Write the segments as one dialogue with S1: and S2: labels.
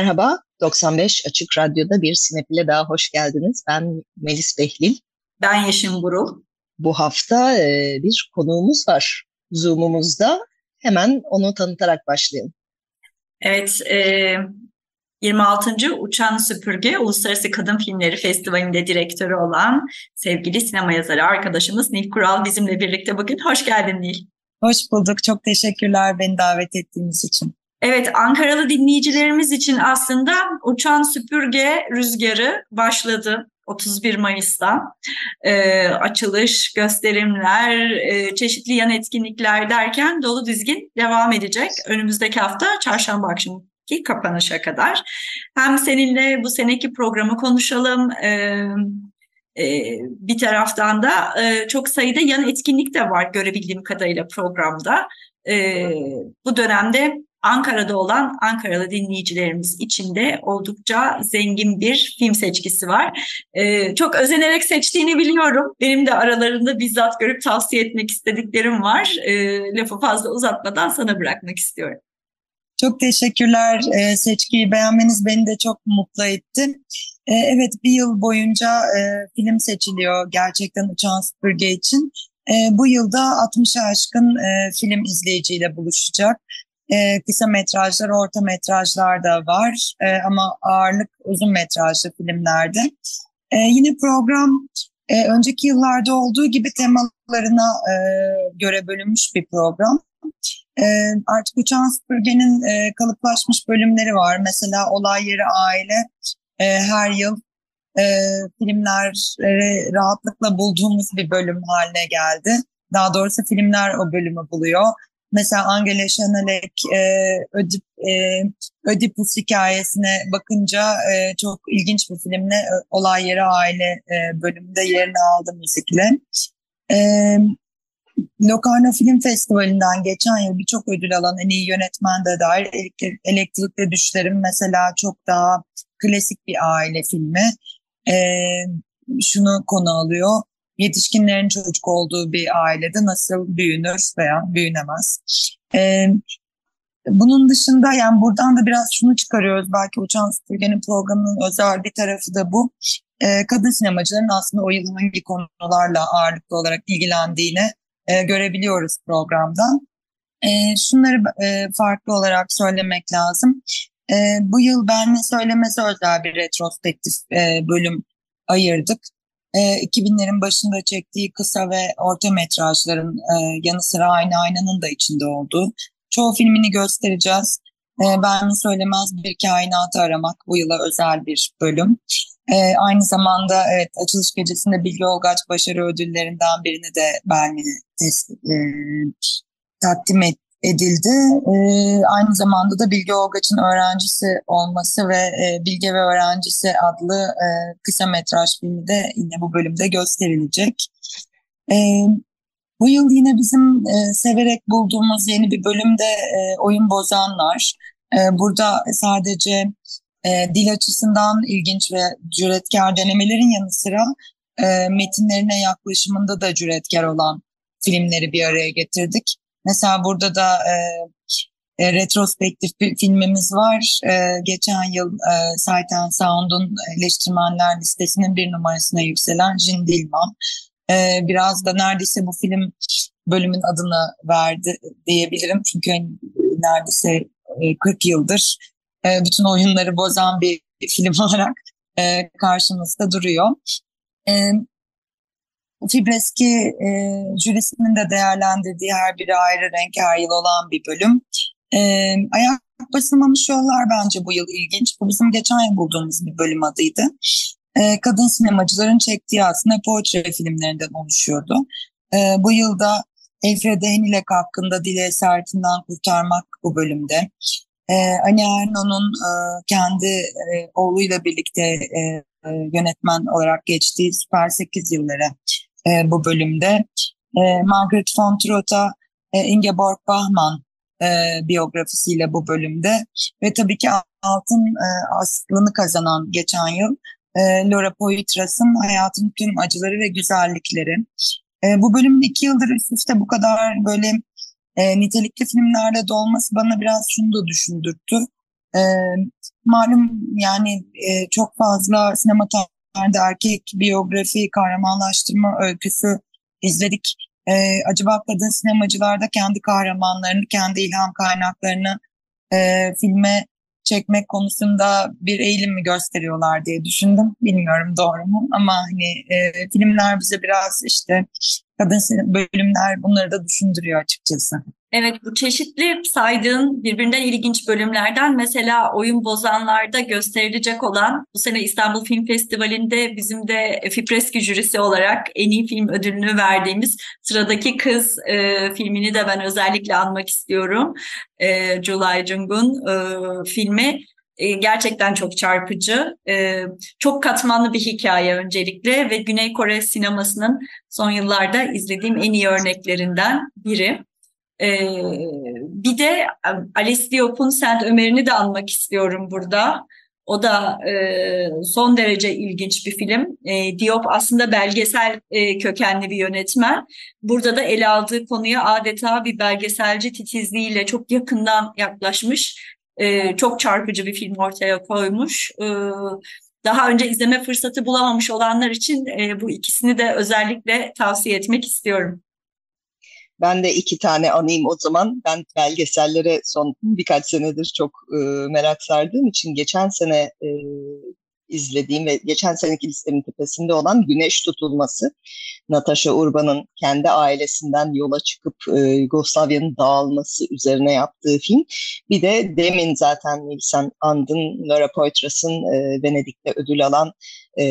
S1: Merhaba, 95 Açık Radyo'da bir Sinefil'e daha hoş geldiniz. Ben Melis Behlil.
S2: Ben Yeşim Burul.
S1: Bu hafta e, bir konuğumuz var Zoom'umuzda. Hemen onu tanıtarak başlayalım.
S2: Evet, e, 26. Uçan Süpürge Uluslararası Kadın Filmleri Festivali'nde direktörü olan sevgili sinema yazarı arkadaşımız Nil Kural bizimle birlikte bugün. Hoş geldin Nil.
S3: Hoş bulduk. Çok teşekkürler beni davet ettiğiniz için.
S2: Evet, Ankaralı dinleyicilerimiz için aslında uçan süpürge rüzgarı başladı 31 Mayıs'ta. Ee, açılış, gösterimler, e, çeşitli yan etkinlikler derken dolu dizgin devam edecek. Önümüzdeki hafta çarşamba akşamı kapanışa kadar. Hem seninle bu seneki programı konuşalım. Ee, e, bir taraftan da e, çok sayıda yan etkinlik de var görebildiğim kadarıyla programda. E, bu dönemde Ankara'da olan Ankaralı dinleyicilerimiz için de oldukça zengin bir film seçkisi var. Ee, çok özenerek seçtiğini biliyorum. Benim de aralarında bizzat görüp tavsiye etmek istediklerim var. Ee, lafı fazla uzatmadan sana bırakmak istiyorum.
S3: Çok teşekkürler. Ee, seçkiyi beğenmeniz beni de çok mutlu etti. Ee, evet bir yıl boyunca e, film seçiliyor gerçekten Uçan Süpürge için. E, bu yılda 60'a aşkın e, film izleyiciyle buluşacak. E, kısa metrajlar, orta metrajlar da var e, ama ağırlık uzun metrajlı filmlerde. E, yine program e, önceki yıllarda olduğu gibi temalarına e, göre bölünmüş bir program. E, artık Uçan Süpürge'nin e, kalıplaşmış bölümleri var. Mesela Olay Yeri Aile e, her yıl e, filmleri rahatlıkla bulduğumuz bir bölüm haline geldi. Daha doğrusu filmler o bölümü buluyor. Mesela Angela Chanelek e, Ödip, e, Ödipus hikayesine bakınca e, çok ilginç bir filmle e, Olay Yeri Aile e, bölümünde yerini aldı müzikle. E, Locarno Film Festivali'nden geçen yıl birçok ödül alan en iyi yönetmen de dair Elektrikli Düşlerim mesela çok daha klasik bir aile filmi. E, şunu konu alıyor yetişkinlerin çocuk olduğu bir ailede nasıl büyünür veya büyünemez. Ee, bunun dışında yani buradan da biraz şunu çıkarıyoruz. Belki Uçan Süpürge'nin programının özel bir tarafı da bu. Ee, kadın sinemacıların aslında o yıl hangi konularla ağırlıklı olarak ilgilendiğini e, görebiliyoruz programdan. E, şunları e, farklı olarak söylemek lazım. E, bu yıl ben söylemesi özel bir retrospektif e, bölüm ayırdık e, 2000'lerin başında çektiği kısa ve orta metrajların e, yanı sıra Aynı Aynanın da içinde olduğu çoğu filmini göstereceğiz. E, ben söylemez bir kainatı aramak bu yıla özel bir bölüm. E, aynı zamanda evet açılış gecesinde Bilgi Olgaç başarı ödüllerinden birini de Berlin'e e, takdim et, edildi. E, aynı zamanda da Bilge Olgaç'ın öğrencisi olması ve e, Bilge ve Öğrencisi adlı e, kısa metraj filmi de yine bu bölümde gösterilecek. E, bu yıl yine bizim e, severek bulduğumuz yeni bir bölümde e, Oyun Bozanlar. E, burada sadece e, dil açısından ilginç ve cüretkar denemelerin yanı sıra e, metinlerine yaklaşımında da cüretkar olan filmleri bir araya getirdik. Mesela burada da e, e, retrospektif bir filmimiz var. E, geçen yıl e, Sight and Sound'un eleştirmenler listesinin bir numarasına yükselen Jin Dilman. E, biraz da neredeyse bu film bölümün adını verdi diyebilirim. Çünkü neredeyse e, 40 yıldır e, bütün oyunları bozan bir film olarak e, karşımızda duruyor. Fibreski e, jürisinin de değerlendirdiği her biri ayrı renk her yıl olan bir bölüm. E, ayak basılmamış yollar bence bu yıl ilginç. Bu bizim geçen yıl bulduğumuz bir bölüm adıydı. E, kadın sinemacıların çektiği aslında portre filmlerinden oluşuyordu. E, bu yılda Elfrede Henilek hakkında Dile Sertinden Kurtarmak bu bölümde. E, Ali Erno'nun e, kendi e, oğluyla birlikte e, e, yönetmen olarak geçtiği Süper 8 yılları e, bu bölümde. E, Margaret von Trotta, e, Ingeborg Bachmann e, biyografisiyle bu bölümde ve tabii ki altın e, aslını kazanan geçen yıl e, Laura Poitras'ın hayatın tüm acıları ve güzellikleri. E, bu bölümün iki yıldır üst üste bu kadar böyle e, nitelikli filmlerle dolması bana biraz şunu da düşündürttü. E, malum yani e, çok fazla sinema erkek biyografi, kahramanlaştırma öyküsü izledik. E, acaba kadın sinemacılar da kendi kahramanlarını, kendi ilham kaynaklarını e, filme çekmek konusunda bir eğilim mi gösteriyorlar diye düşündüm. Bilmiyorum doğru mu ama hani e, filmler bize biraz işte kadın bölümler bunları da düşündürüyor açıkçası.
S2: Evet bu çeşitli saydığın birbirinden ilginç bölümlerden mesela Oyun Bozanlar'da gösterilecek olan bu sene İstanbul Film Festivali'nde bizim de Fipreski jürisi olarak en iyi film ödülünü verdiğimiz Sıradaki Kız e, filmini de ben özellikle anmak istiyorum. E, July Jung'un e, filmi e, gerçekten çok çarpıcı. E, çok katmanlı bir hikaye öncelikle ve Güney Kore sinemasının son yıllarda izlediğim en iyi örneklerinden biri. Ee, bir de Alice Diop'un Saint Ömer'ini de anmak istiyorum burada. O da e, son derece ilginç bir film. E, Diop aslında belgesel e, kökenli bir yönetmen. Burada da ele aldığı konuya adeta bir belgeselci titizliğiyle çok yakından yaklaşmış. E, çok çarpıcı bir film ortaya koymuş. E, daha önce izleme fırsatı bulamamış olanlar için e, bu ikisini de özellikle tavsiye etmek istiyorum.
S1: Ben de iki tane anayım o zaman. Ben belgesellere son birkaç senedir çok e, merak sardığım için geçen sene e, izlediğim ve geçen seneki listemin tepesinde olan Güneş Tutulması. Natasha Urban'ın kendi ailesinden yola çıkıp e, Yugoslavya'nın dağılması üzerine yaptığı film. Bir de demin zaten sen andın Laura Poitras'ın e, Venedik'te ödül alan e,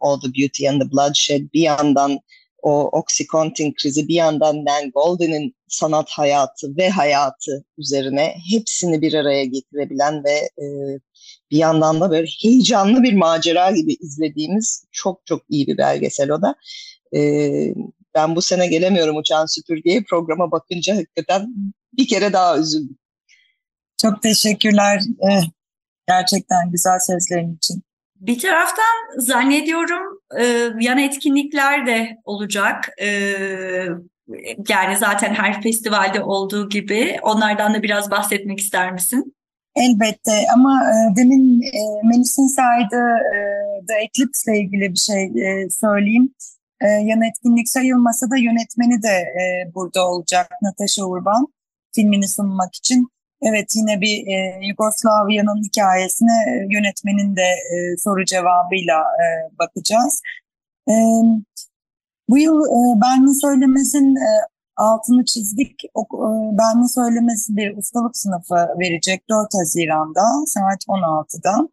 S1: All the Beauty and the Bloodshed bir yandan o Oxycontin krizi bir yandan Dan Golden'in sanat hayatı ve hayatı üzerine hepsini bir araya getirebilen ve e, bir yandan da böyle heyecanlı bir macera gibi izlediğimiz çok çok iyi bir belgesel o da. E, ben bu sene gelemiyorum Uçan Süpürge'ye programa bakınca hakikaten bir kere daha üzüldüm.
S3: Çok teşekkürler. Ee, gerçekten güzel sözlerin için.
S2: Bir taraftan zannediyorum e, yan etkinlikler de olacak. E, yani zaten her festivalde olduğu gibi onlardan da biraz bahsetmek ister misin?
S3: Elbette ama e, demin e, Melis'in saydığı e, The Eclipse ile ilgili bir şey e, söyleyeyim. E, yan etkinlik sayılmasa da yönetmeni de e, burada olacak Natasha Urban filmini sunmak için. Evet yine bir e, Yugoslavya'nın hikayesine e, yönetmenin de e, soru cevabıyla e, bakacağız. E, bu yıl e, Berlin Söylemez'in e, altını çizdik. O, e, Berlin Söylemez bir ustalık sınıfı verecek 4 Haziran'da saat 16'da.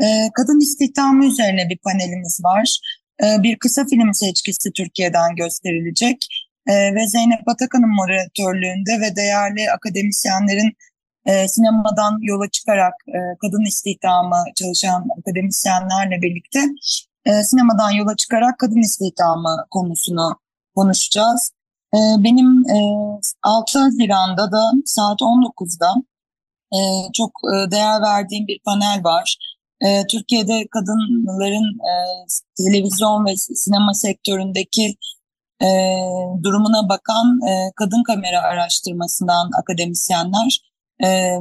S3: E, kadın istihdamı üzerine bir panelimiz var. E, bir kısa film seçkisi Türkiye'den gösterilecek. E, ve Zeynep Atakan'ın moderatörlüğünde ve değerli akademisyenlerin e, sinemadan yola çıkarak e, kadın istihdamı çalışan akademisyenlerle birlikte e, sinemadan yola çıkarak kadın istihdamı konusunu konuşacağız. E, benim e, 6 Haziran'da da saat 19'da e, çok değer verdiğim bir panel var. Türkiye'de kadınların televizyon ve sinema sektöründeki durumuna bakan kadın kamera araştırmasından akademisyenler e,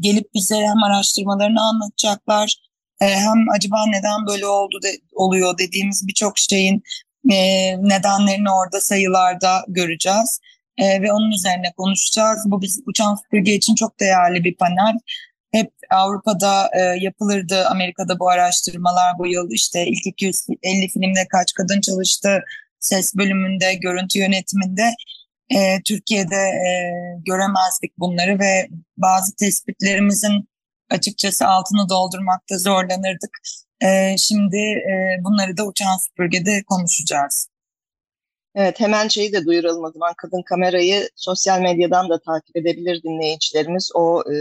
S3: gelip bize hem araştırmalarını anlatacaklar e, hem acaba neden böyle oldu de, oluyor dediğimiz birçok şeyin e, nedenlerini orada sayılarda göreceğiz. E, ve onun üzerine konuşacağız. Bu biz uçan süpürge için çok değerli bir panel. Hep Avrupa'da e, yapılırdı, Amerika'da bu araştırmalar bu yıl işte ilk 250 filmde kaç kadın çalıştı, ses bölümünde, görüntü yönetiminde e, Türkiye'de e, göremezdik bunları ve bazı tespitlerimizin açıkçası altını doldurmakta zorlanırdık. E, şimdi e, bunları da uçan süpürgede konuşacağız.
S1: Evet hemen şeyi de duyuralım o zaman kadın kamerayı sosyal medyadan da takip edebilir dinleyicilerimiz. O e,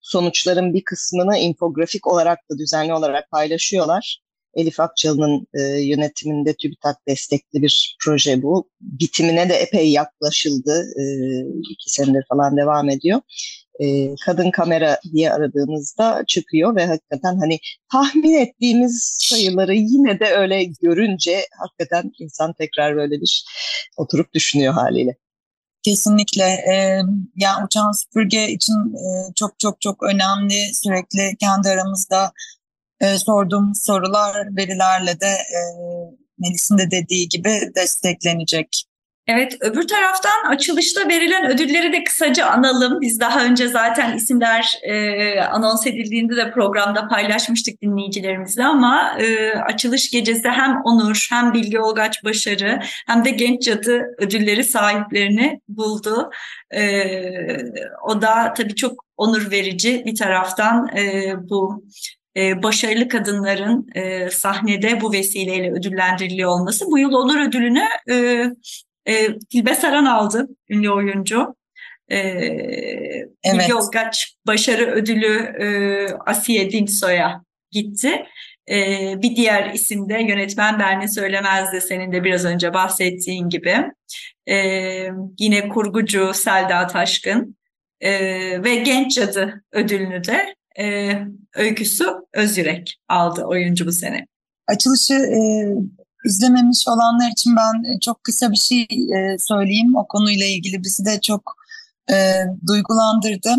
S1: sonuçların bir kısmını infografik olarak da düzenli olarak paylaşıyorlar. Elif Akçalı'nın e, yönetiminde TÜBİTAK destekli bir proje bu. Bitimine de epey yaklaşıldı. E, iki senedir falan devam ediyor. E, kadın kamera diye aradığımızda çıkıyor ve hakikaten hani tahmin ettiğimiz sayıları yine de öyle görünce hakikaten insan tekrar böyle bir oturup düşünüyor haliyle.
S3: Kesinlikle. Ee, yani uçan süpürge için e, çok çok çok önemli. Sürekli kendi aramızda e, sorduğumuz sorular verilerle de e, Melis'in de dediği gibi desteklenecek.
S2: Evet, öbür taraftan açılışta verilen ödülleri de kısaca analım. Biz daha önce zaten isimler e, anons edildiğinde de programda paylaşmıştık dinleyicilerimizle ama e, açılış gecesi hem Onur hem Bilge Olgaç Başarı hem de Genç Cadı ödülleri sahiplerini buldu. E, o da tabii çok onur verici bir taraftan e, bu e, başarılı kadınların e, sahnede bu vesileyle ödüllendiriliyor olması. Bu yıl Onur Ödülünü e, e, Tilbe Saran aldı, ünlü oyuncu. E, evet. Yozgaç Başarı Ödülü e, Asiye Dinsoy'a gitti. E, bir diğer isim de yönetmen Berni Söylemezdi senin de biraz önce bahsettiğin gibi. E, yine kurgucu Selda Taşkın e, ve Genç Cadı ödülünü de e, öyküsü Özyürek aldı oyuncu bu sene.
S3: Açılışı e, izlememiş olanlar için ben çok kısa bir şey e, söyleyeyim. O konuyla ilgili bizi de çok e, duygulandırdı.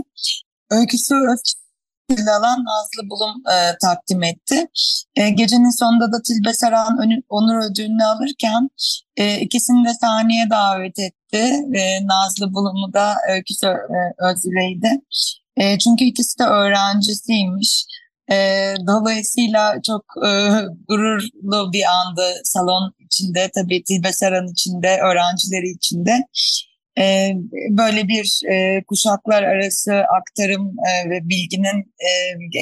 S3: Öyküsü öfkeli alan Nazlı Bulum e, takdim etti. E, gecenin sonunda da Tilbe Saran onur ödülünü alırken e, ikisini de sahneye davet etti. E, Nazlı Bulum'u da Öyküsü e, Özürey'di. E, çünkü ikisi de öğrencisiymiş. E, dolayısıyla çok e, gururlu bir andı salon içinde, tabii Tilbe Saran içinde, öğrencileri içinde. E, böyle bir e, kuşaklar arası aktarım e, ve bilginin e,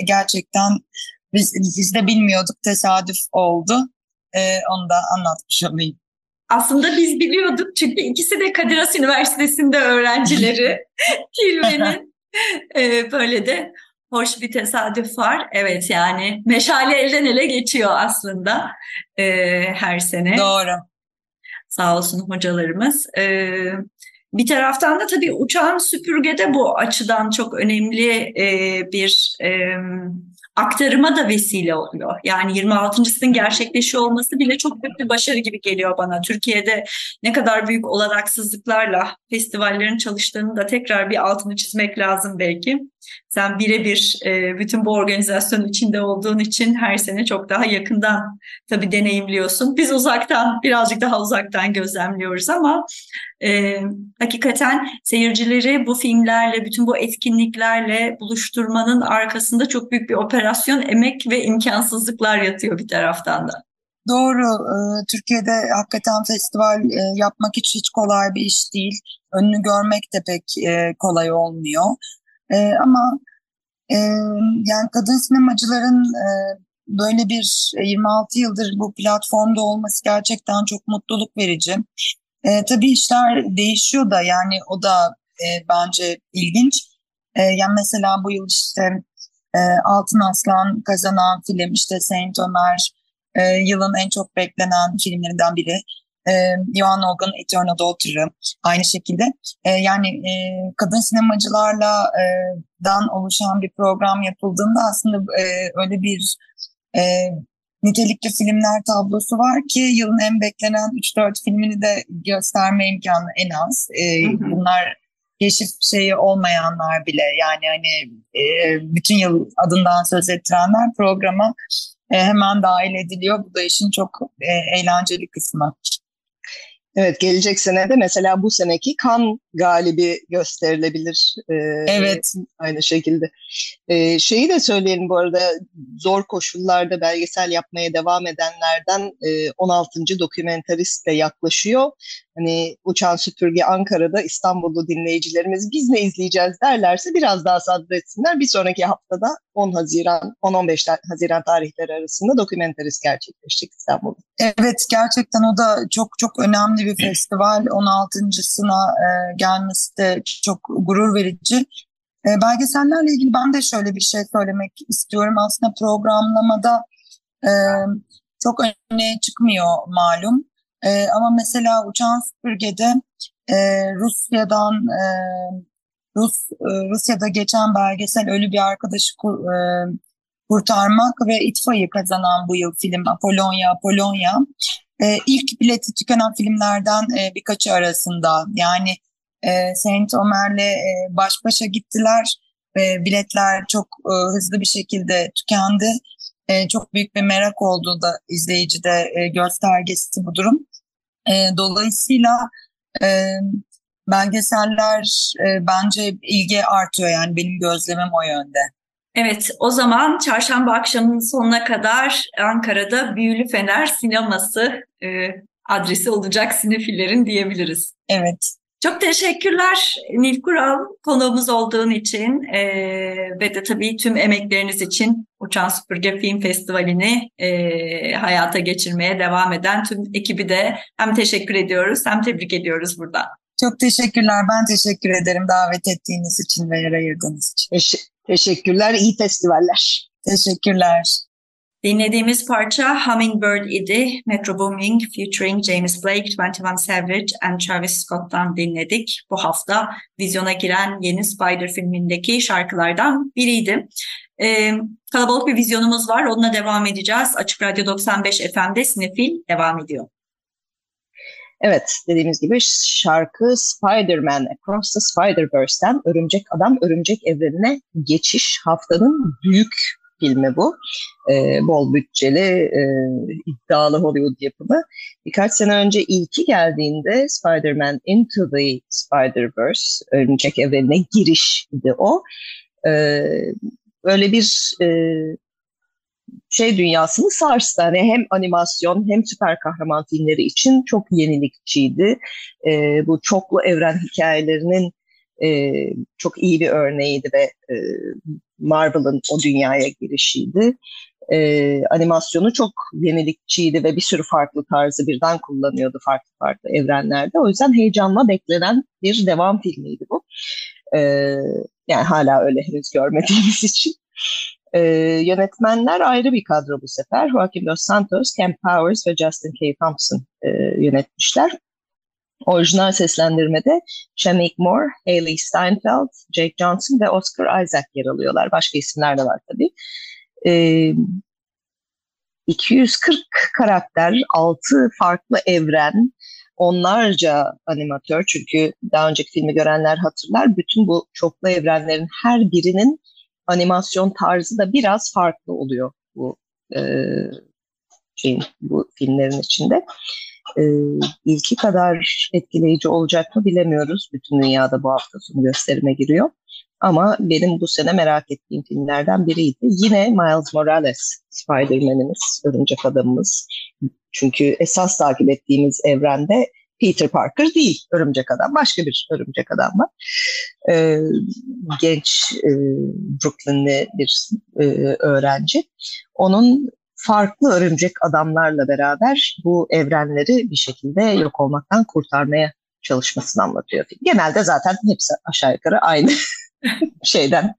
S3: gerçekten biz, biz de bilmiyorduk, tesadüf oldu. E, onu da anlatmış olayım.
S2: Aslında biz biliyorduk çünkü ikisi de Kadir Has Üniversitesi'nde öğrencileri. Tilbe'nin e, böyle de hoş bir tesadüf var. Evet yani meşale elden ele geçiyor aslında e, her sene.
S3: Doğru.
S2: Sağ olsun hocalarımız. E, bir taraftan da tabii uçağın süpürgede bu açıdan çok önemli e, bir e, aktarıma da vesile oluyor. Yani 26.sının gerçekleşiyor olması bile çok büyük bir başarı gibi geliyor bana. Türkiye'de ne kadar büyük olanaksızlıklarla festivallerin çalıştığını da tekrar bir altını çizmek lazım belki. Sen birebir e, bütün bu organizasyonun içinde olduğun için her sene çok daha yakından tabii deneyimliyorsun. Biz uzaktan, birazcık daha uzaktan gözlemliyoruz ama e, hakikaten seyircileri bu filmlerle, bütün bu etkinliklerle buluşturmanın arkasında çok büyük bir operasyon, emek ve imkansızlıklar yatıyor bir taraftan da.
S3: Doğru. Ee, Türkiye'de hakikaten festival e, yapmak hiç hiç kolay bir iş değil. Önünü görmek de pek e, kolay olmuyor. E, ama e, yani kadın sinemacıların e, böyle bir 26 yıldır bu platformda olması gerçekten çok mutluluk verici. E, tabii işler değişiyor da yani o da e, bence ilginç. E, yani mesela bu yıl işte e, Altın Aslan kazanan film işte Saint Ömer e, yılın en çok beklenen filmlerinden biri e, Johan Olgan Eternal Daughter'ı aynı şekilde. E, yani e, kadın sinemacılarla e, dan oluşan bir program yapıldığında aslında e, öyle bir e, nitelikli filmler tablosu var ki yılın en beklenen 3-4 filmini de gösterme imkanı en az. E, Bunlar keşif şeyi olmayanlar bile yani hani e, bütün yıl adından söz ettirenler programa e, hemen dahil ediliyor. Bu da işin çok e, eğlenceli kısmı.
S1: Evet gelecek sene de mesela bu seneki kan galibi gösterilebilir.
S3: Ee, evet.
S1: Aynı şekilde. Ee, şeyi de söyleyelim bu arada zor koşullarda belgesel yapmaya devam edenlerden e, 16. dokumentarist de yaklaşıyor. Hani Uçan Süpürge Ankara'da İstanbullu dinleyicilerimiz biz ne izleyeceğiz derlerse biraz daha sabretsinler. Bir sonraki haftada 10 Haziran, 10-15 Haziran tarihleri arasında dokumentarist gerçekleşecek İstanbul'da.
S3: Evet gerçekten o da çok çok önemli bir festival. 16.sına e, gelmesi de çok gurur verici. E, belgesellerle ilgili ben de şöyle bir şey söylemek istiyorum. Aslında programlamada e, çok öne çıkmıyor malum. E, ama mesela Uçan Süpürge'de e, Rusya'dan e, Rus e, Rusya'da geçen belgesel Ölü Bir Arkadaşı kur, e, Kurtarmak ve İtfaiye kazanan bu yıl film Apolonya Apolonya e, ilk bileti tükenen filmlerden e, birkaçı arasında yani e, Saint Omer'le e, baş başa gittiler ve biletler çok e, hızlı bir şekilde tükendi. E, çok büyük bir merak oldu da izleyicide e, göstergesi bu durum. E, dolayısıyla e, belgeseller e, bence ilgi artıyor yani benim gözlemim o yönde.
S2: Evet, o zaman çarşamba akşamının sonuna kadar Ankara'da Büyülü Fener sineması e, adresi olacak sinefillerin diyebiliriz.
S3: Evet.
S2: Çok teşekkürler Nil Kural konuğumuz olduğun için e, ve de tabii tüm emekleriniz için Uçan Süpürge Film Festivali'ni e, hayata geçirmeye devam eden tüm ekibi de hem teşekkür ediyoruz hem tebrik ediyoruz burada.
S3: Çok teşekkürler. Ben teşekkür ederim davet ettiğiniz için ve yer ayırdığınız için.
S1: Teşekkürler, iyi festivaller.
S3: Teşekkürler.
S2: Dinlediğimiz parça Hummingbird idi. Metro Booming featuring James Blake, 21 Savage and Travis Scott'tan dinledik. Bu hafta vizyona giren yeni Spider filmindeki şarkılardan biriydi. Ee, kalabalık bir vizyonumuz var. Onunla devam edeceğiz. Açık Radyo 95 FM'de Sinefil devam ediyor.
S1: Evet dediğimiz gibi şarkı Spider-Man Across the Spider-Verse'den Örümcek Adam Örümcek Evrenine geçiş haftanın büyük filmi bu. E, bol bütçeli, e, iddialı Hollywood yapımı. Birkaç sene önce ilki geldiğinde Spider-Man Into the Spider-Verse, Örümcek Evrenine giriş idi o. E, böyle bir e, şey dünyasını sarstı. Hani hem animasyon hem süper kahraman filmleri için çok yenilikçiydi. E, bu çoklu evren hikayelerinin e, çok iyi bir örneğiydi ve e, Marvel'ın o dünyaya girişiydi. E, animasyonu çok yenilikçiydi ve bir sürü farklı tarzı birden kullanıyordu farklı farklı evrenlerde. O yüzden heyecanla beklenen bir devam filmiydi bu. E, yani hala öyle henüz görmediğimiz için. E, yönetmenler ayrı bir kadro bu sefer. Joaquin Dos Santos, Cam Powers ve Justin K. Thompson e, yönetmişler. Orijinal seslendirmede Shameik Moore, Haley Steinfeld, Jake Johnson ve Oscar Isaac yer alıyorlar. Başka isimler de var tabii. E, 240 karakter, 6 farklı evren, onlarca animatör çünkü daha önceki filmi görenler hatırlar. Bütün bu çoklu evrenlerin her birinin animasyon tarzı da biraz farklı oluyor bu e, şeyin bu filmlerin içinde. E, ilki kadar etkileyici olacak mı bilemiyoruz. Bütün dünyada bu hafta sonu gösterime giriyor. Ama benim bu sene merak ettiğim filmlerden biriydi. Yine Miles Morales Spider-Man'imiz, Örümcek Adamımız. Çünkü esas takip ettiğimiz evrende Peter Parker değil örümcek adam. Başka bir örümcek adam var. Ee, genç e, Brooklyn'li bir e, öğrenci. Onun farklı örümcek adamlarla beraber bu evrenleri bir şekilde yok olmaktan kurtarmaya çalışmasını anlatıyor. Genelde zaten hepsi aşağı yukarı aynı şeyden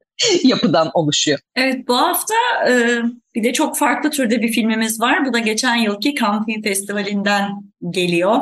S1: yapıdan oluşuyor.
S2: Evet bu hafta e, bir de çok farklı türde bir filmimiz var. Bu da geçen yılki Cannes Festivali'nden geliyor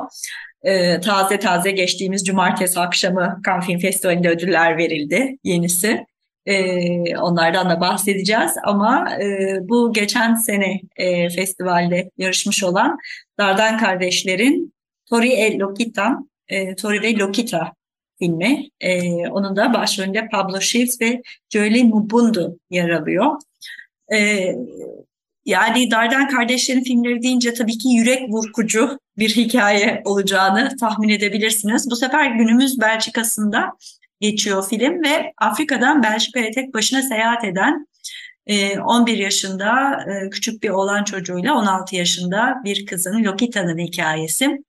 S2: e, taze taze geçtiğimiz cumartesi akşamı Cannes Film Festivali'nde ödüller verildi yenisi. E, onlardan da bahsedeceğiz ama e, bu geçen sene e, festivalde yarışmış olan Dardan kardeşlerin Tori e Lokita, e, Tori ve Lokita filmi. E, onun da başrolünde Pablo Shields ve Jolie Mubundu yer alıyor. E, yani Darden kardeşlerin filmleri deyince tabii ki yürek burkucu bir hikaye olacağını tahmin edebilirsiniz. Bu sefer günümüz Belçika'sında geçiyor film ve Afrika'dan Belçika'ya tek başına seyahat eden 11 e, yaşında e, küçük bir oğlan çocuğuyla 16 yaşında bir kızın Lokita'nın hikayesi.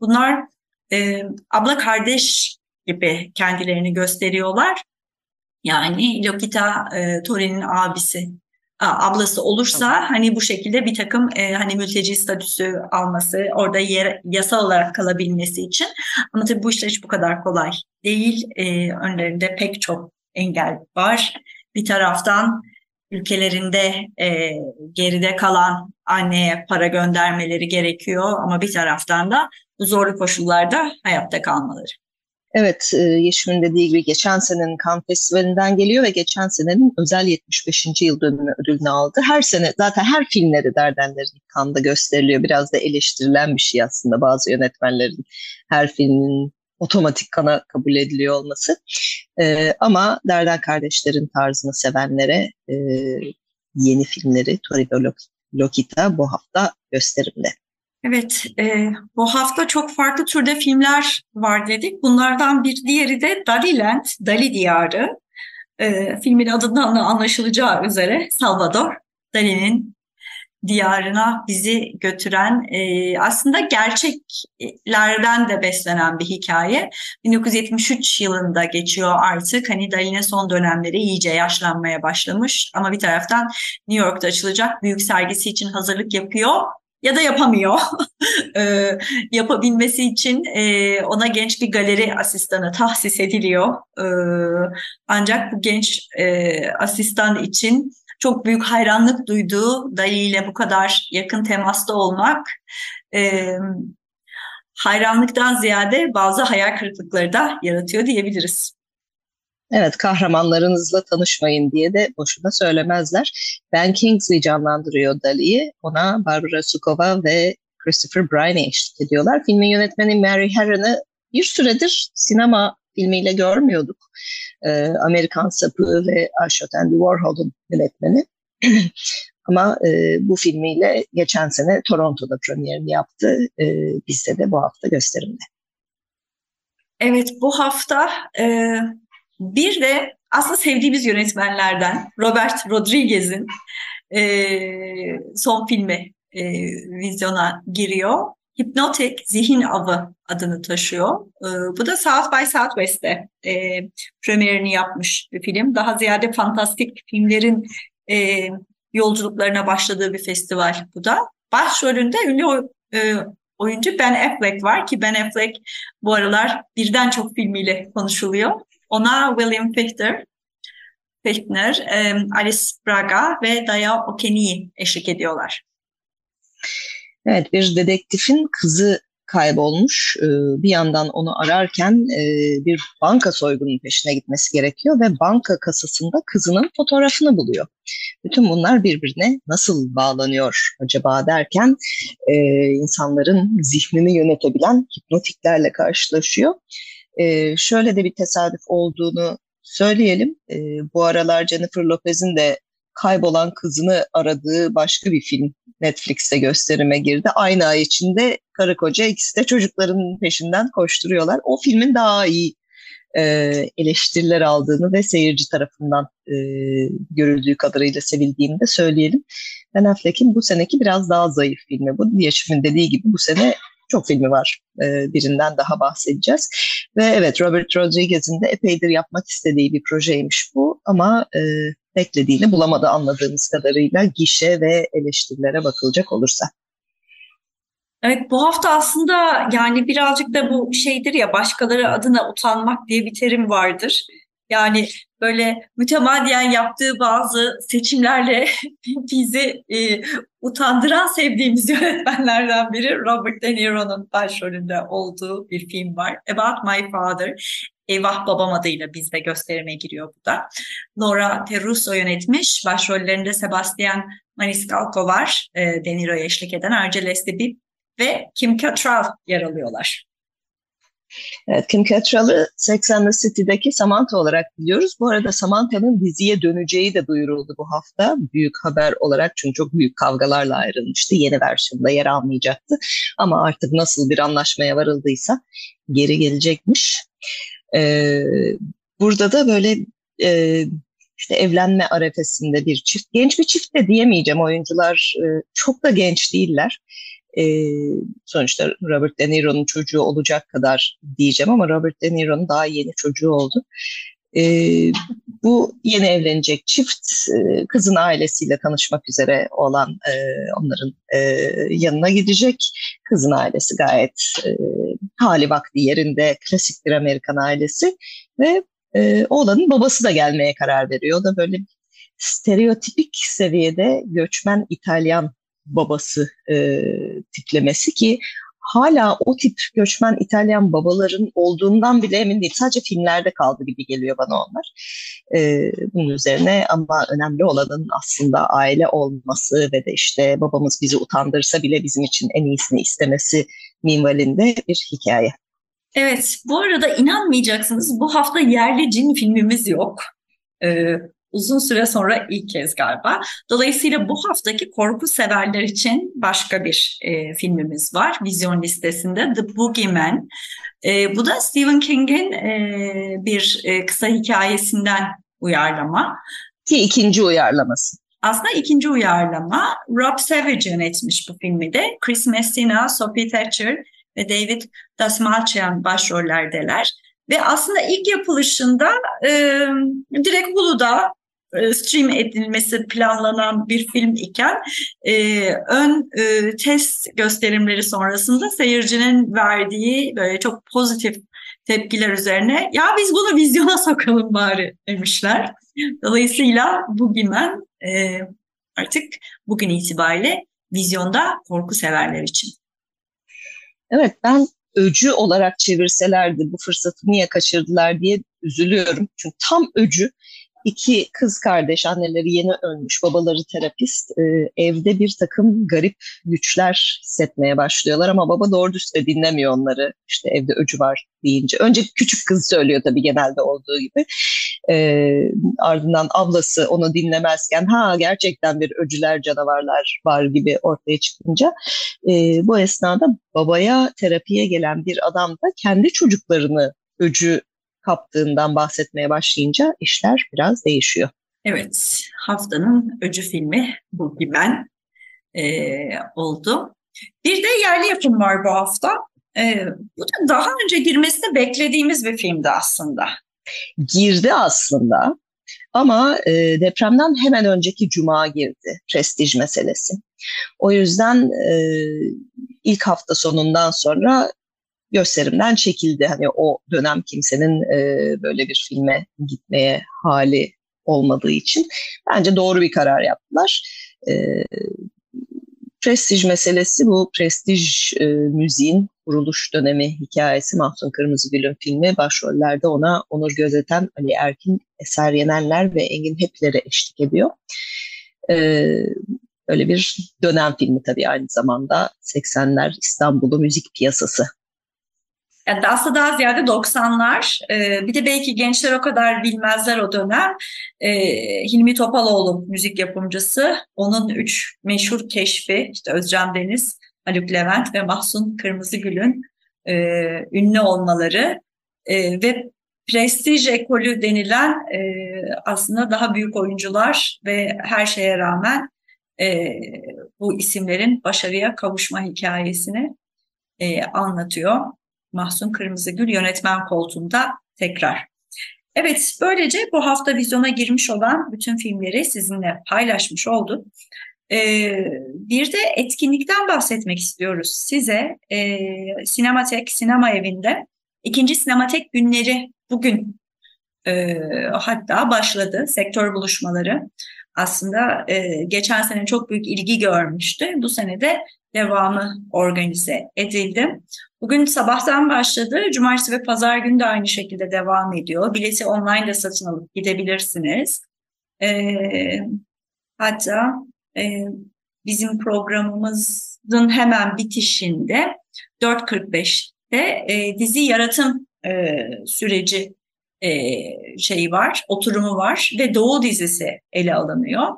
S2: Bunlar e, abla kardeş gibi kendilerini gösteriyorlar. Yani Lokita Tori'nin abisi ablası olursa hani bu şekilde bir takım e, hani mülteci statüsü alması, orada yer, yasal olarak kalabilmesi için. Ama tabii bu işler hiç bu kadar kolay değil. E, önlerinde pek çok engel var. Bir taraftan ülkelerinde e, geride kalan anneye para göndermeleri gerekiyor ama bir taraftan da bu zorlu koşullarda hayatta kalmaları.
S1: Evet, e, Yeşim'in dediği gibi geçen senenin Cannes Festivali'nden geliyor ve geçen senenin özel 75. yıl dönümü ödülünü aldı. Her sene zaten her filmleri Dardenler'in Cannes'da gösteriliyor. Biraz da eleştirilen bir şey aslında bazı yönetmenlerin her filmin otomatik kana kabul ediliyor olması. E, ama Derden kardeşlerin tarzını sevenlere e, yeni filmleri Torino Lokita bu hafta gösterimde.
S2: Evet, e, bu hafta çok farklı türde filmler var dedik. Bunlardan bir diğeri de Daliland, Dali Diyarı. E, filmin adından anlaşılacağı üzere Salvador Dali'nin diyarına bizi götüren e, aslında gerçeklerden de beslenen bir hikaye. 1973 yılında geçiyor artık. Hani Dali'nin son dönemleri iyice yaşlanmaya başlamış ama bir taraftan New York'ta açılacak büyük sergisi için hazırlık yapıyor ya da yapamıyor. e, yapabilmesi için e, ona genç bir galeri asistanı tahsis ediliyor. E, ancak bu genç e, asistan için çok büyük hayranlık duyduğu Dali ile bu kadar yakın temasta olmak e, hayranlıktan ziyade bazı hayal kırıklıkları da yaratıyor diyebiliriz.
S1: Evet kahramanlarınızla tanışmayın diye de boşuna söylemezler. Ben Kingsley canlandırıyor Dali'yi. Ona Barbara Sukova ve Christopher Briney eşlik ediyorlar. Filmin yönetmeni Mary Herron'ı bir süredir sinema filmiyle görmüyorduk. Ee, Amerikan Sapı ve Ashot Andy Warhol'un yönetmeni. Ama e, bu filmiyle geçen sene Toronto'da premierini yaptı. E, bizde de bu hafta gösterimde.
S2: Evet bu hafta e, bir de aslında sevdiğimiz yönetmenlerden Robert Rodriguez'in e, son filmi e, vizyona giriyor. Hipnotik Zihin Avı adını taşıyor. E, bu da South by Southwest'te e, premierini yapmış bir film. Daha ziyade fantastik filmlerin e, yolculuklarına başladığı bir festival bu da. Başrolünde ünlü e, oyuncu Ben Affleck var ki Ben Affleck bu aralar birden çok filmiyle konuşuluyor. Ona William Fichtner, Fichtner, Alice Braga ve Daya Okeni'yi eşlik ediyorlar.
S1: Evet, bir dedektifin kızı kaybolmuş. Ee, bir yandan onu ararken e, bir banka soygunun peşine gitmesi gerekiyor ve banka kasasında kızının fotoğrafını buluyor. Bütün bunlar birbirine nasıl bağlanıyor acaba derken e, insanların zihnini yönetebilen hipnotiklerle karşılaşıyor. E, şöyle de bir tesadüf olduğunu söyleyelim. E, bu aralar Jennifer Lopez'in de kaybolan kızını aradığı başka bir film Netflix'te gösterime girdi. Aynı ay içinde karı koca ikisi de çocukların peşinden koşturuyorlar. O filmin daha iyi e, eleştiriler aldığını ve seyirci tarafından e, görüldüğü kadarıyla sevildiğini de söyleyelim. Ben Affleck'in bu seneki biraz daha zayıf filmi bu. Yeşim'in dediği gibi bu sene çok filmi var. E, birinden daha bahsedeceğiz. Ve evet Robert Rodriguez'in de epeydir yapmak istediği bir projeymiş bu ama e, beklediğini bulamadı anladığımız kadarıyla gişe ve eleştirilere bakılacak olursa.
S2: Evet bu hafta aslında yani birazcık da bu şeydir ya başkaları adına utanmak diye bir terim vardır. Yani böyle mütemadiyen yaptığı bazı seçimlerle bizi e, utandıran sevdiğimiz yönetmenlerden biri Robert De Niro'nun başrolünde olduğu bir film var. About My Father. Eyvah Babam adıyla bizde gösterime giriyor bu da. Nora Teruso yönetmiş. Başrollerinde Sebastian Maniscalco var. E, De Niro'ya eşlik eden Argeles Bip ve Kim Cattrall yer alıyorlar.
S1: Evet, Kim Cattrall'ı Sex and the City'deki Samantha olarak biliyoruz. Bu arada Samantha'nın diziye döneceği de duyuruldu bu hafta. Büyük haber olarak çünkü çok büyük kavgalarla ayrılmıştı. Yeni versiyonda yer almayacaktı. Ama artık nasıl bir anlaşmaya varıldıysa geri gelecekmiş. Ee, burada da böyle e, işte evlenme arefesinde bir çift. Genç bir çift de diyemeyeceğim. Oyuncular e, çok da genç değiller e, sonuçta Robert De Niro'nun çocuğu olacak kadar diyeceğim ama Robert De Niro'nun daha yeni çocuğu oldu. E, bu yeni evlenecek çift e, kızın ailesiyle tanışmak üzere olan e, onların e, yanına gidecek. Kızın ailesi gayet e, hali vakti yerinde klasik bir Amerikan ailesi ve e, oğlanın babası da gelmeye karar veriyor. O da böyle stereotipik seviyede göçmen İtalyan babası e, tiplemesi ki hala o tip göçmen İtalyan babaların olduğundan bile emin değil. Sadece filmlerde kaldı gibi geliyor bana onlar. Ee, bunun üzerine ama önemli olanın aslında aile olması ve de işte babamız bizi utandırsa bile bizim için en iyisini istemesi minvalinde bir hikaye.
S2: Evet, bu arada inanmayacaksınız bu hafta yerli cin filmimiz yok. Ee, uzun süre sonra ilk kez galiba. Dolayısıyla bu haftaki korku severler için başka bir e, filmimiz var vizyon listesinde The Boogeyman. E, bu da Stephen King'in e, bir e, kısa hikayesinden uyarlama.
S1: Ki ikinci uyarlaması.
S2: Aslında ikinci uyarlama. Rob Savage yönetmiş bu filmi de. Chris Messina, Sophie Thatcher ve David Dasmalchian başrollerdeler. Ve aslında ilk yapılışında e, direkt Hulu'da stream edilmesi planlanan bir film iken e, ön e, test gösterimleri sonrasında seyircinin verdiği böyle çok pozitif tepkiler üzerine ya biz bunu vizyona sokalım bari demişler. Dolayısıyla Gimen e, artık bugün itibariyle vizyonda korku severler için.
S1: Evet ben öcü olarak çevirselerdi bu fırsatı niye kaçırdılar diye üzülüyorum. Çünkü tam öcü iki kız kardeş anneleri yeni ölmüş babaları terapist e, evde bir takım garip güçler hissetmeye başlıyorlar ama baba doğru düz dinlemiyor onları. İşte evde öcü var deyince. Önce küçük kız söylüyor tabii genelde olduğu gibi. E, ardından ablası onu dinlemezken ha gerçekten bir öcüler canavarlar var gibi ortaya çıkınca e, bu esnada babaya terapiye gelen bir adam da kendi çocuklarını öcü kaptığından bahsetmeye başlayınca işler biraz değişiyor.
S2: Evet, haftanın öcü filmi bu ben e, oldu. Bir de yerli yapım var bu hafta. E, bu da daha önce girmesini beklediğimiz bir filmdi aslında.
S1: Girdi aslında ama e, depremden hemen önceki cuma girdi prestij meselesi. O yüzden e, ilk hafta sonundan sonra gösterimden çekildi. Hani o dönem kimsenin e, böyle bir filme gitmeye hali olmadığı için bence doğru bir karar yaptılar. E, prestij meselesi bu prestij e, müziğin kuruluş dönemi hikayesi Mahsun Kırmızıgül'ün filmi. Başrollerde ona Onur Gözeten, Ali Erkin, Eser Yenenler ve Engin Hepler'e eşlik ediyor. E, öyle bir dönem filmi tabii aynı zamanda 80'ler İstanbul'u müzik piyasası
S2: yani aslında daha ziyade 90'lar. Ee, bir de belki gençler o kadar bilmezler o dönem. Ee, Hilmi Topaloğlu müzik yapımcısı. Onun üç meşhur keşfi işte Özcan Deniz, Haluk Levent ve Mahsun Kırmızıgül'ün e, ünlü olmaları e, ve prestij ekolü denilen e, aslında daha büyük oyuncular ve her şeye rağmen e, bu isimlerin başarıya kavuşma hikayesini e, anlatıyor. Mahsun Kırmızıgül yönetmen koltuğunda tekrar. Evet, böylece bu hafta vizyona girmiş olan bütün filmleri sizinle paylaşmış olduk. Ee, bir de etkinlikten bahsetmek istiyoruz size. Ee, Sinematek Sinema Evi'nde ikinci Sinematek günleri bugün e, hatta başladı sektör buluşmaları. Aslında e, geçen sene çok büyük ilgi görmüştü. Bu sene de devamı organize edildi. Bugün sabahtan başladı. Cumartesi ve pazar günü de aynı şekilde devam ediyor. Bileti online de satın alıp gidebilirsiniz. Ee, hatta e, bizim programımızın hemen bitişinde 4.45'te e, dizi yaratım e, süreci e, şeyi var, oturumu var ve Doğu dizisi ele alınıyor.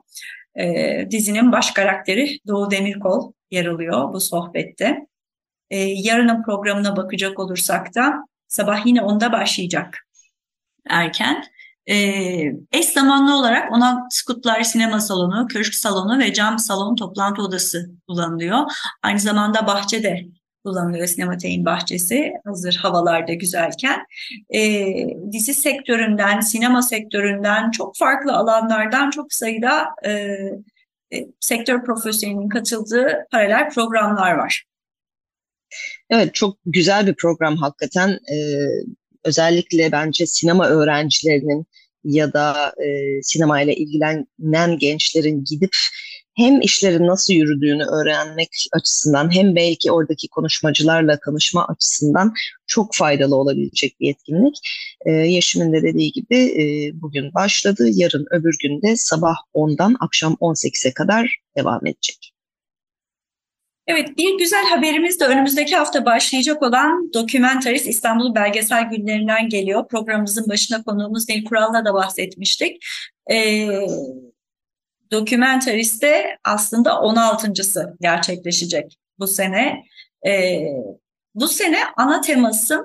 S2: E, dizinin baş karakteri Doğu Demirkol yer alıyor bu sohbette. E, yarının programına bakacak olursak da sabah yine onda başlayacak erken. E, eş zamanlı olarak ona Skutlar Sinema Salonu, Köşk Salonu ve Cam Salon toplantı odası kullanılıyor. Aynı zamanda bahçe kullanılıyor Sinematein bahçesi hazır havalarda güzelken. E, dizi sektöründen, sinema sektöründen çok farklı alanlardan çok sayıda e, e, sektör profesyonelinin katıldığı paralel programlar var.
S1: Evet çok güzel bir program hakikaten. Ee, özellikle bence sinema öğrencilerinin ya da e, sinemayla ilgilenen gençlerin gidip hem işlerin nasıl yürüdüğünü öğrenmek açısından hem belki oradaki konuşmacılarla tanışma açısından çok faydalı olabilecek bir etkinlik. Ee, Yeşim'in de dediği gibi e, bugün başladı. Yarın öbür günde sabah 10'dan akşam 18'e kadar devam edecek.
S2: Evet, bir güzel haberimiz de önümüzdeki hafta başlayacak olan Dokumentarist İstanbul Belgesel Günlerinden geliyor. Programımızın başına konuğumuz Nil Kural'la da bahsetmiştik. Ee, Dokumentarist'te aslında 16.sı gerçekleşecek bu sene. Ee, bu sene ana teması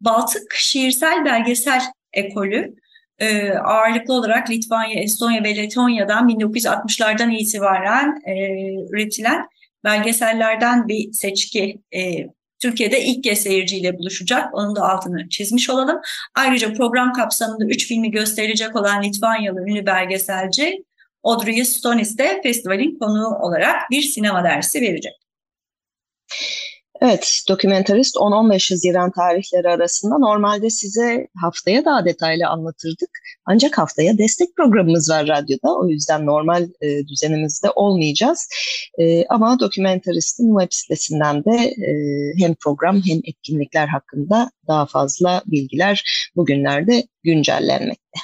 S2: Baltık Şiirsel Belgesel Ekolü. Ee, ağırlıklı olarak Litvanya, Estonya ve Letonya'dan 1960'lardan itibaren e, üretilen belgesellerden bir seçki e, Türkiye'de ilk kez seyirciyle buluşacak. Onun da altını çizmiş olalım. Ayrıca program kapsamında üç filmi gösterilecek olan Litvanyalı ünlü belgeselci Audrey Stonis de festivalin konuğu olarak bir sinema dersi verecek.
S1: Evet, dokumentarist 10-15 Haziran tarihleri arasında normalde size haftaya daha detaylı anlatırdık. Ancak haftaya destek programımız var radyoda. O yüzden normal e, düzenimizde olmayacağız. E, ama dokumentaristin web sitesinden de e, hem program hem etkinlikler hakkında daha fazla bilgiler bugünlerde güncellenmekte.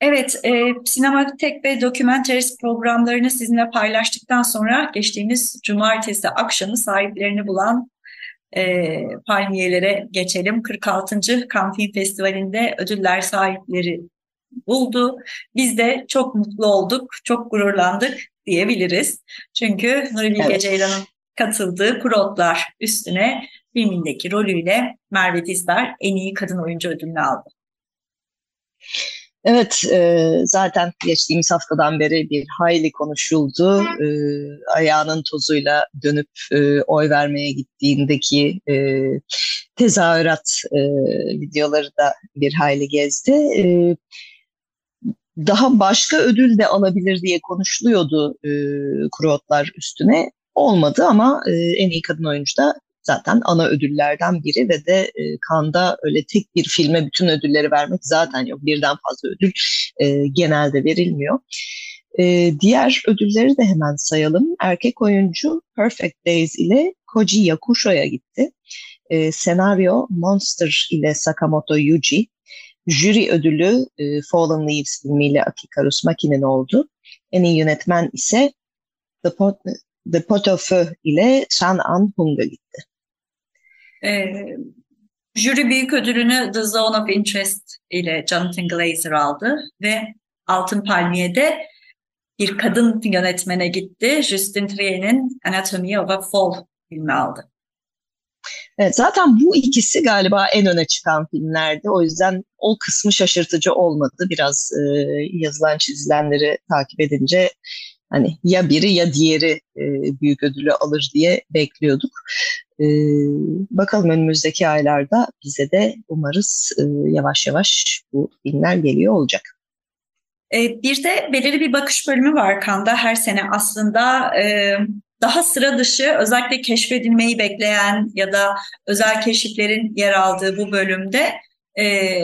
S2: Evet, e, sinematek ve dokumenterist programlarını sizinle paylaştıktan sonra geçtiğimiz cumartesi akşamı sahiplerini bulan e, palmiyelere geçelim. 46. Cannes Film Festivali'nde ödüller sahipleri buldu. Biz de çok mutlu olduk, çok gururlandık diyebiliriz. Çünkü Nuri Bilge evet. Ceylan'ın katıldığı Kurotlar üstüne filmindeki rolüyle Merve Dizdar en iyi kadın oyuncu ödülünü aldı.
S1: Evet, e, zaten geçtiğimiz haftadan beri bir hayli konuşuldu. E, ayağının tozuyla dönüp e, oy vermeye gittiğindeki e, tezahürat e, videoları da bir hayli gezdi. E, daha başka ödül de alabilir diye konuşuluyordu e, Kurotlar üstüne. Olmadı ama e, en iyi kadın oyuncu da zaten ana ödüllerden biri ve de e, Kanda öyle tek bir filme bütün ödülleri vermek zaten yok. Birden fazla ödül e, genelde verilmiyor. E, diğer ödülleri de hemen sayalım. Erkek oyuncu Perfect Days ile Koji Yakusho'ya gitti. E, senaryo Monster ile Sakamoto Yuji. Jüri ödülü e, Fallen Leaves filmiyle Akika Rusmaki'nin oldu. En iyi yönetmen ise The Pot, The Pot of Feu ile Chan An Hung'a gitti.
S2: E, jüri büyük ödülünü The Zone of Interest ile Jonathan Glazer aldı ve Altın Palmiye'de bir kadın yönetmene gitti. Justin Trier'in Anatomy of a Fall filmi aldı.
S1: Evet, zaten bu ikisi galiba en öne çıkan filmlerdi. O yüzden o kısmı şaşırtıcı olmadı. Biraz e, yazılan çizilenleri takip edince hani ya biri ya diğeri e, büyük ödülü alır diye bekliyorduk. E, bakalım önümüzdeki aylarda bize de umarız e, yavaş yavaş bu filmler geliyor olacak.
S2: E, bir de belirli bir bakış bölümü var Kanda her sene aslında e, daha sıra dışı özellikle keşfedilmeyi bekleyen ya da özel keşiflerin yer aldığı bu bölümde e,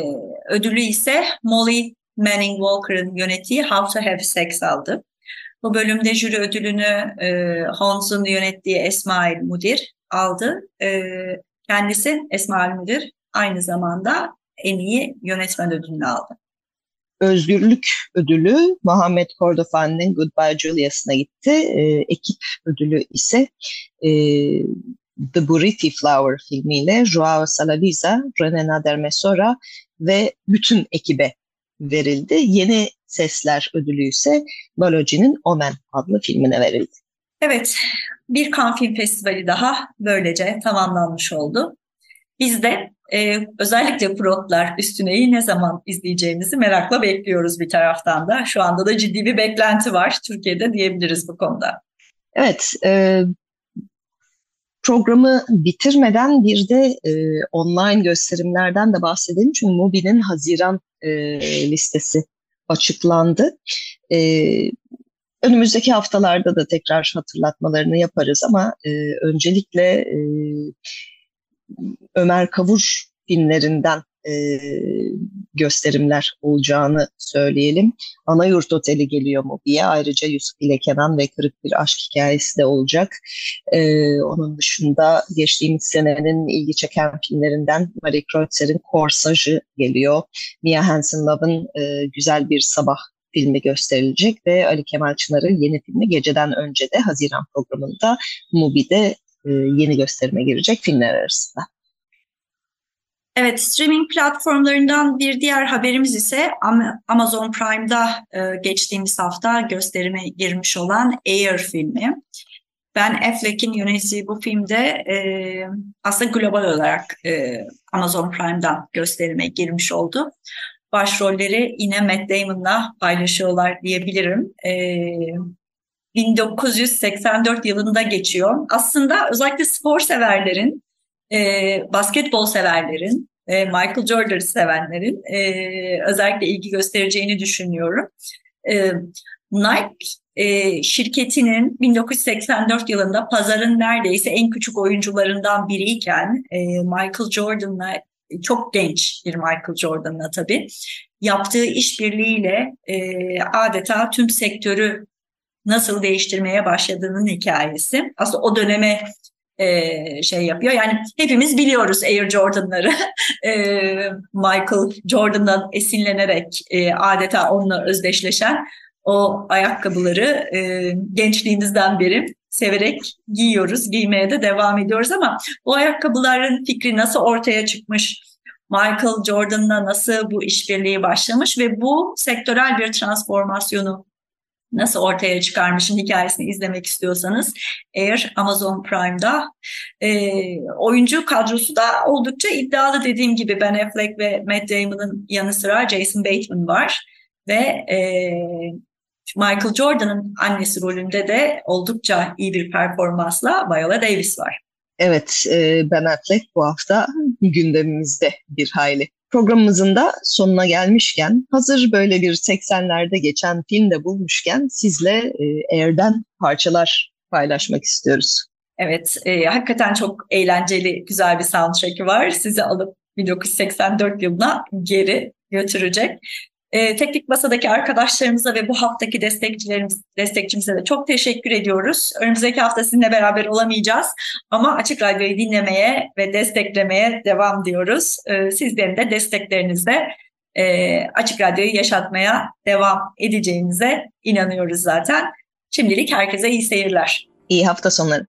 S2: ödülü ise Molly Manning Walker'ın yönettiği How to Have Sex aldı. Bu bölümde jüri ödülünü e, Holmes'un yönettiği Esmail Mudir aldı. E, kendisi Esmail Mudir aynı zamanda en iyi yönetmen ödülünü aldı.
S1: Özgürlük ödülü Muhammed Kordofani'nin Goodbye Julius'ına gitti. E, ekip ödülü ise e, The Buriti Flower filmiyle Joao Salaviza, René Nader Mesora ve bütün ekibe verildi. Yeni Sesler ödülü ise Baloci'nin Omen adlı filmine verildi.
S2: Evet, bir Cannes Film Festivali daha böylece tamamlanmış oldu. Biz de e, özellikle Protlar Üstüne'yi ne zaman izleyeceğimizi merakla bekliyoruz bir taraftan da. Şu anda da ciddi bir beklenti var Türkiye'de diyebiliriz bu konuda.
S1: Evet, e, programı bitirmeden bir de e, online gösterimlerden de bahsedelim. Çünkü Mubi'nin Haziran e, listesi açıklandı. E, önümüzdeki haftalarda da tekrar hatırlatmalarını yaparız ama e, öncelikle e, Ömer Kavur filmlerinden e, gösterimler olacağını söyleyelim. Ana Yurt Oteli geliyor Mobi'ye. Ayrıca Yusuf ile Kenan ve Kırık Bir Aşk Hikayesi de olacak. E, onun dışında geçtiğimiz senenin ilgi çeken filmlerinden Marie Kreutzer'in Korsajı geliyor. Mia Hansen-Love'ın e, Güzel Bir Sabah filmi gösterilecek ve Ali Kemal Çınar'ın yeni filmi geceden önce de Haziran programında Mubi'de e, yeni gösterime girecek filmler arasında.
S2: Evet, streaming platformlarından bir diğer haberimiz ise Amazon Prime'da e, geçtiğimiz hafta gösterime girmiş olan Air filmi. Ben Affleck'in yönettiği bu filmde e, aslında global olarak e, Amazon Prime'dan gösterime girmiş oldu. Başrolleri yine Matt Damon'la paylaşıyorlar diyebilirim. E, 1984 yılında geçiyor. Aslında özellikle spor severlerin e, basketbol severlerin, e, Michael Jordan'ı sevenlerin e, özellikle ilgi göstereceğini düşünüyorum. E, Nike e, şirketinin 1984 yılında pazarın neredeyse en küçük oyuncularından biriyken e, Michael Jordan'la çok genç bir Michael Jordan'la tabii yaptığı işbirliğiyle e, adeta tüm sektörü nasıl değiştirmeye başladığının hikayesi. Aslında o döneme şey yapıyor. Yani hepimiz biliyoruz Air Jordan'ları. Michael Jordan'dan esinlenerek adeta onunla özdeşleşen o ayakkabıları e, gençliğimizden beri severek giyiyoruz, giymeye de devam ediyoruz ama bu ayakkabıların fikri nasıl ortaya çıkmış, Michael Jordan'la nasıl bu işbirliği başlamış ve bu sektörel bir transformasyonu nasıl ortaya çıkarmışın hikayesini izlemek istiyorsanız eğer Amazon Prime'da e, oyuncu kadrosu da oldukça iddialı dediğim gibi Ben Affleck ve Matt Damon'ın yanı sıra Jason Bateman var ve e, Michael Jordan'ın annesi rolünde de oldukça iyi bir performansla Viola Davis var.
S1: Evet, e, Ben Affleck bu hafta gündemimizde bir hayli. Programımızın da sonuna gelmişken, hazır böyle bir 80'lerde geçen filmde bulmuşken sizle e, Air'den parçalar paylaşmak istiyoruz.
S2: Evet, e, hakikaten çok eğlenceli, güzel bir soundtrack'i var. Sizi alıp 1984 yılına geri götürecek. E, teknik masadaki arkadaşlarımıza ve bu haftaki destekçilerimiz, destekçimize de çok teşekkür ediyoruz. Önümüzdeki hafta sizinle beraber olamayacağız ama Açık Radyo'yu dinlemeye ve desteklemeye devam diyoruz. E, sizlerin de desteklerinizle e, Açık Radyo'yu yaşatmaya devam edeceğinize inanıyoruz zaten. Şimdilik herkese iyi seyirler.
S1: İyi hafta sonları.